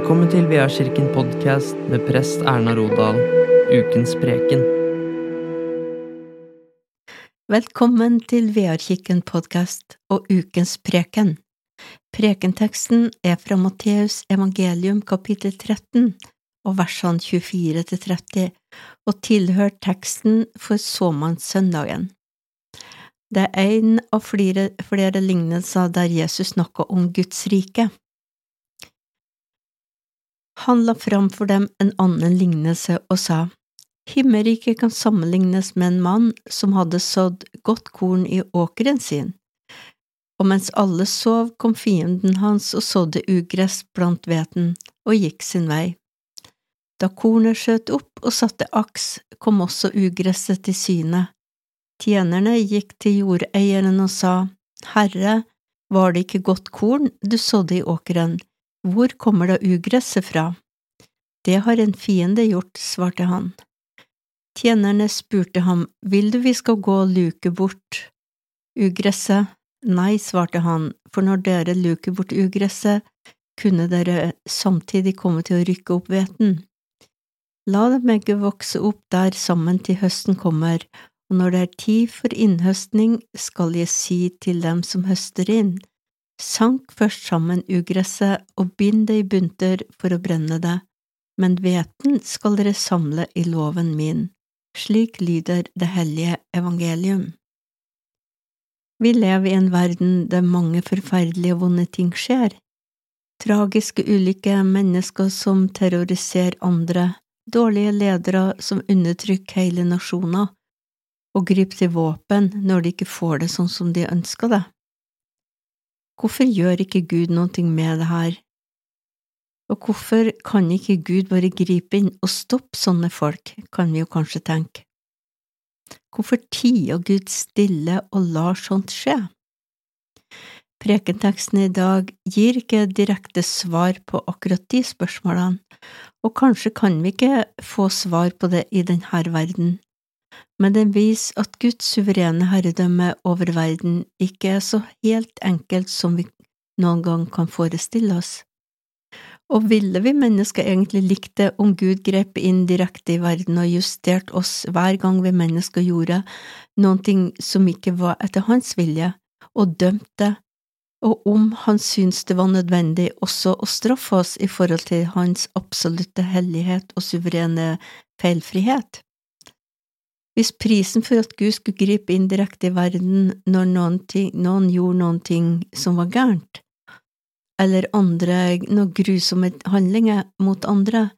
Velkommen til Veakirken podkast med prest Erna Rodal, ukens preken. Velkommen til Vearkikken podkast og ukens preken. Prekenteksten er fra Matteus evangelium kapittel 13 og versene 24 til 30 og tilhører teksten for såmannssøndagen. Det er en av flere, flere lignelser der Jesus snakker om Guds rike. Han la fram for dem en annen lignelse og sa, Himmelriket kan sammenlignes med en mann som hadde sådd godt korn i åkeren sin. Og mens alle sov, kom fienden hans og sådde ugress blant hveten og gikk sin vei. Da kornet skjøt opp og satte aks, kom også ugresset til syne. Tjenerne gikk til jordeieren og sa, Herre, var det ikke godt korn du sådde i åkeren, hvor kommer da ugresset fra? Det har en fiende gjort, svarte han. Tjenerne spurte ham, Vil du vi skal gå og luke bort ugresset? Nei, svarte han, for når dere luker bort ugresset, kunne dere samtidig komme til å rykke opp hveten. La dem begge vokse opp der sammen til høsten kommer, og når det er tid for innhøstning, skal jeg si til dem som høster inn, sank først sammen ugresset og bind det i bunter for å brenne det, men hveten skal dere samle i loven min. Slik lyder det hellige evangelium. Vi lever i en verden der mange forferdelige og vonde ting skjer. Tragiske ulykker, mennesker som terroriserer andre, dårlige ledere som undertrykker hele nasjoner og griper til våpen når de ikke får det sånn som de ønsker det. Hvorfor gjør ikke Gud noe med det her? Og hvorfor kan ikke Gud bare gripe inn og stoppe sånne folk, kan vi jo kanskje tenke. Hvorfor tier Gud stille og lar sånt skje? Prekenteksten i dag gir ikke direkte svar på akkurat de spørsmålene, og kanskje kan vi ikke få svar på det i denne verden, men den viser at Guds suverene herredømme over verden ikke er så helt enkelt som vi noen gang kan forestille oss. Og ville vi mennesker egentlig likt det om Gud grep inn direkte i verden og justerte oss hver gang vi mennesker gjorde noe som ikke var etter hans vilje, og dømte, og om han syntes det var nødvendig også å straffe oss i forhold til hans absolutte hellighet og suverene feilfrihet? Hvis prisen for at Gud skulle gripe inn direkte i verden når noen, ting, noen gjorde noe som var gærent, eller andre noen grusomme handlinger mot andre,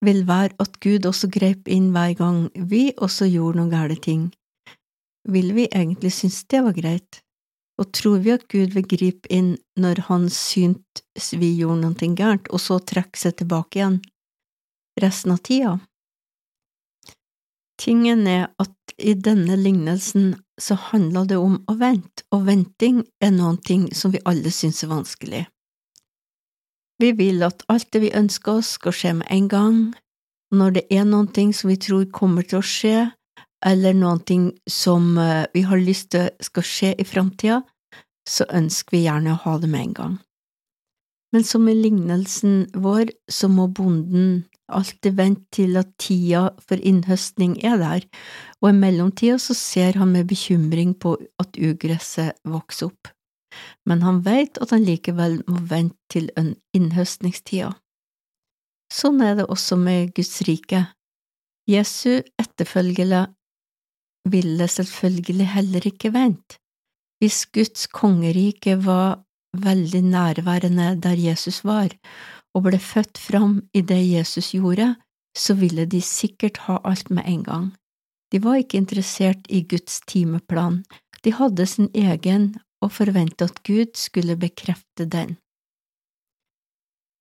vil være at Gud også grep inn hver gang vi også gjorde noen gale ting. Vil vi egentlig synes det var greit? Og tror vi at Gud vil gripe inn når han syntes vi gjorde noe gærent, og så trekke seg tilbake igjen resten av tida? Tingen er at i denne lignelsen så handler det om å vente, og venting er noen ting som vi alle synes er vanskelig. Vi vil at alt det vi ønsker oss, skal skje med en gang, når det er noen ting som vi tror kommer til å skje, eller noen ting som eh, vi har lyst til skal skje i framtida, så ønsker vi gjerne å ha det med en gang. Men som i lignelsen vår, så må bonden alltid vente til at tida for innhøstning er der, og i mellomtida så ser han med bekymring på at ugresset vokser opp men han vet at han likevel må vente til innhøstningstida. Sånn er det også med Guds rike. Jesu etterfølgere ville selvfølgelig heller ikke vente. Hvis Guds kongerike var veldig nærværende der Jesus var, og ble født fram i det Jesus gjorde, så ville de sikkert ha alt med en gang. De var ikke interessert i Guds timeplan, de hadde sin egen og forventet at Gud skulle bekrefte den.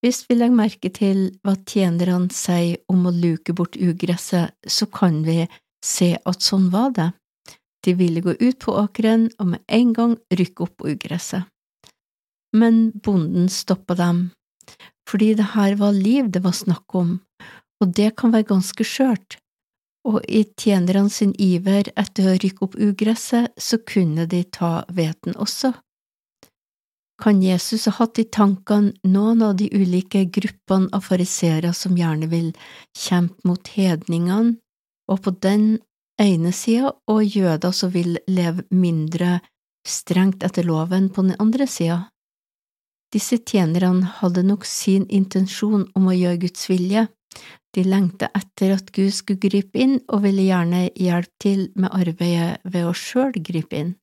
Hvis vi legger merke til hva tjenerne sier om å luke bort ugresset, så kan vi se at sånn var det. De ville gå ut på åkeren og med en gang rykke opp ugresset. Men bonden stoppa dem, fordi det her var liv det var snakk om, og det kan være ganske skjørt, og i tjenerne sin iver etter å rykke opp ugresset, så kunne de ta hveten også. Kan Jesus ha hatt i tankene noen av de ulike gruppene av fariseere som gjerne vil kjempe mot hedningene, og på den ene sida, og jøder som vil leve mindre strengt etter loven på den andre sida? Disse tjenerne hadde nok sin intensjon om å gjøre Guds vilje, de lengta etter at Gud skulle gripe inn, og ville gjerne hjelpe til med arbeidet ved å sjøl gripe inn.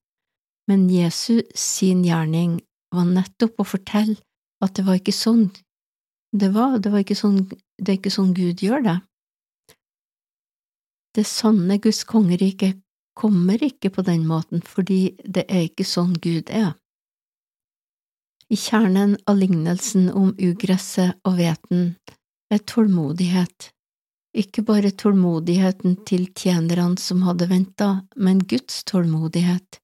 Men Jesus sin gjerning var nettopp å fortelle at det var ikke sånn det var, det var ikke sånn, det er ikke sånn Gud gjør det. Det sanne Guds kongerike kommer ikke på den måten, fordi det er ikke sånn Gud er. I kjernen av lignelsen om ugresset og hveten er tålmodighet, ikke bare tålmodigheten til tjenerne som hadde venta, men Guds tålmodighet.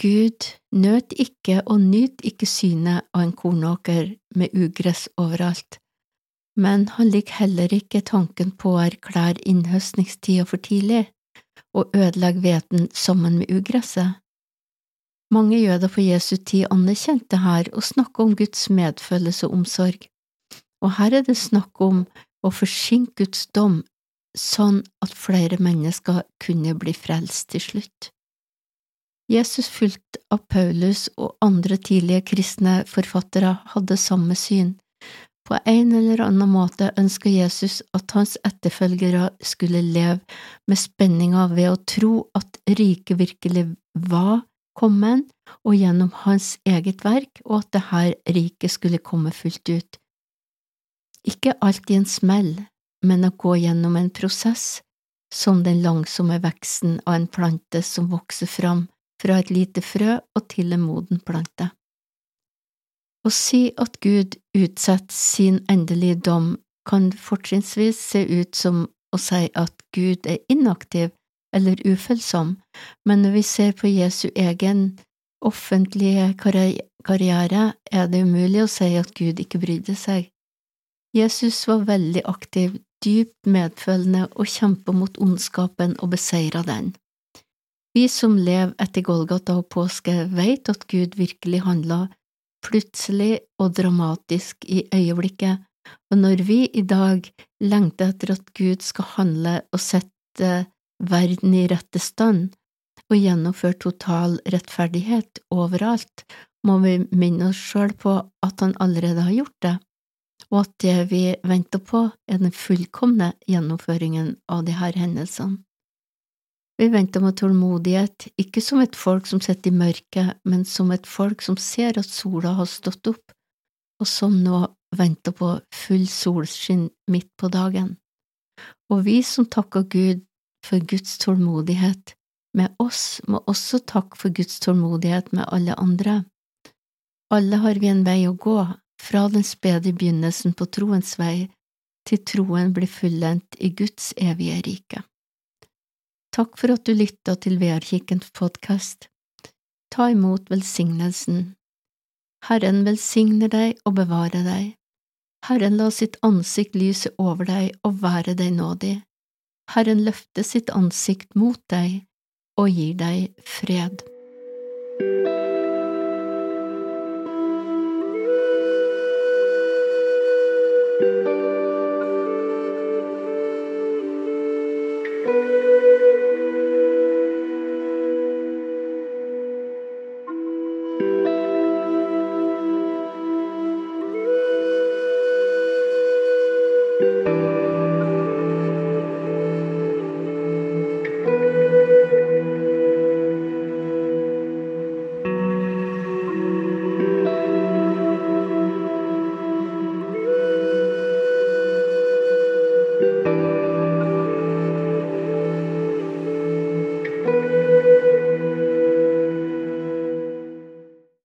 Gud nøt ikke og nyt ikke synet av en kornåker med ugress overalt, men han liker heller ikke tanken på å erklære innhøstningstida for tidlig og ødelegge hveten sammen med ugresset. Mange jøder på Jesu tid anerkjente her å snakke om Guds medfølelse og omsorg, og her er det snakk om å forsinke Guds dom sånn at flere mennesker kunne bli frelst til slutt. Jesus, fulgt av Paulus og andre tidlige kristne forfattere, hadde samme syn. På en eller annen måte ønsket Jesus at hans etterfølgere skulle leve med spenninga ved å tro at riket virkelig var kommet, og gjennom hans eget verk, og at dette riket skulle komme fullt ut. Ikke alltid en smell, men å gå gjennom en prosess, som den langsomme veksten av en plante som vokser fram fra et lite frø og til en moden plante. Å si at Gud utsetter sin endelige dom kan fortrinnsvis se ut som å si at Gud er inaktiv eller ufølsom, men når vi ser på Jesu egen offentlige karriere, er det umulig å si at Gud ikke brydde seg. Jesus var veldig aktiv, dypt medfølende og kjempa mot ondskapen og beseira den. Vi som lever etter Golgata og påske, vet at Gud virkelig handla plutselig og dramatisk i øyeblikket, og når vi i dag lengter etter at Gud skal handle og sette verden i rette stand og gjennomføre total rettferdighet overalt, må vi minne oss sjøl på at han allerede har gjort det, og at det vi venter på, er den fullkomne gjennomføringen av disse hendelsene. Vi venter med tålmodighet, ikke som et folk som sitter i mørket, men som et folk som ser at sola har stått opp, og som nå venter på full solskinn midt på dagen. Og vi som takker Gud for Guds tålmodighet med oss, må også takke for Guds tålmodighet med alle andre. Alle har vi en vei å gå, fra den spede begynnelsen på troens vei til troen blir fullendt i Guds evige rike. Takk for at du lytta til Vearkirkens podkast. Ta imot velsignelsen. Herren velsigner deg og bevarer deg. Herren la sitt ansikt lyse over deg og være deg nådig. Herren løfter sitt ansikt mot deg og gir deg fred.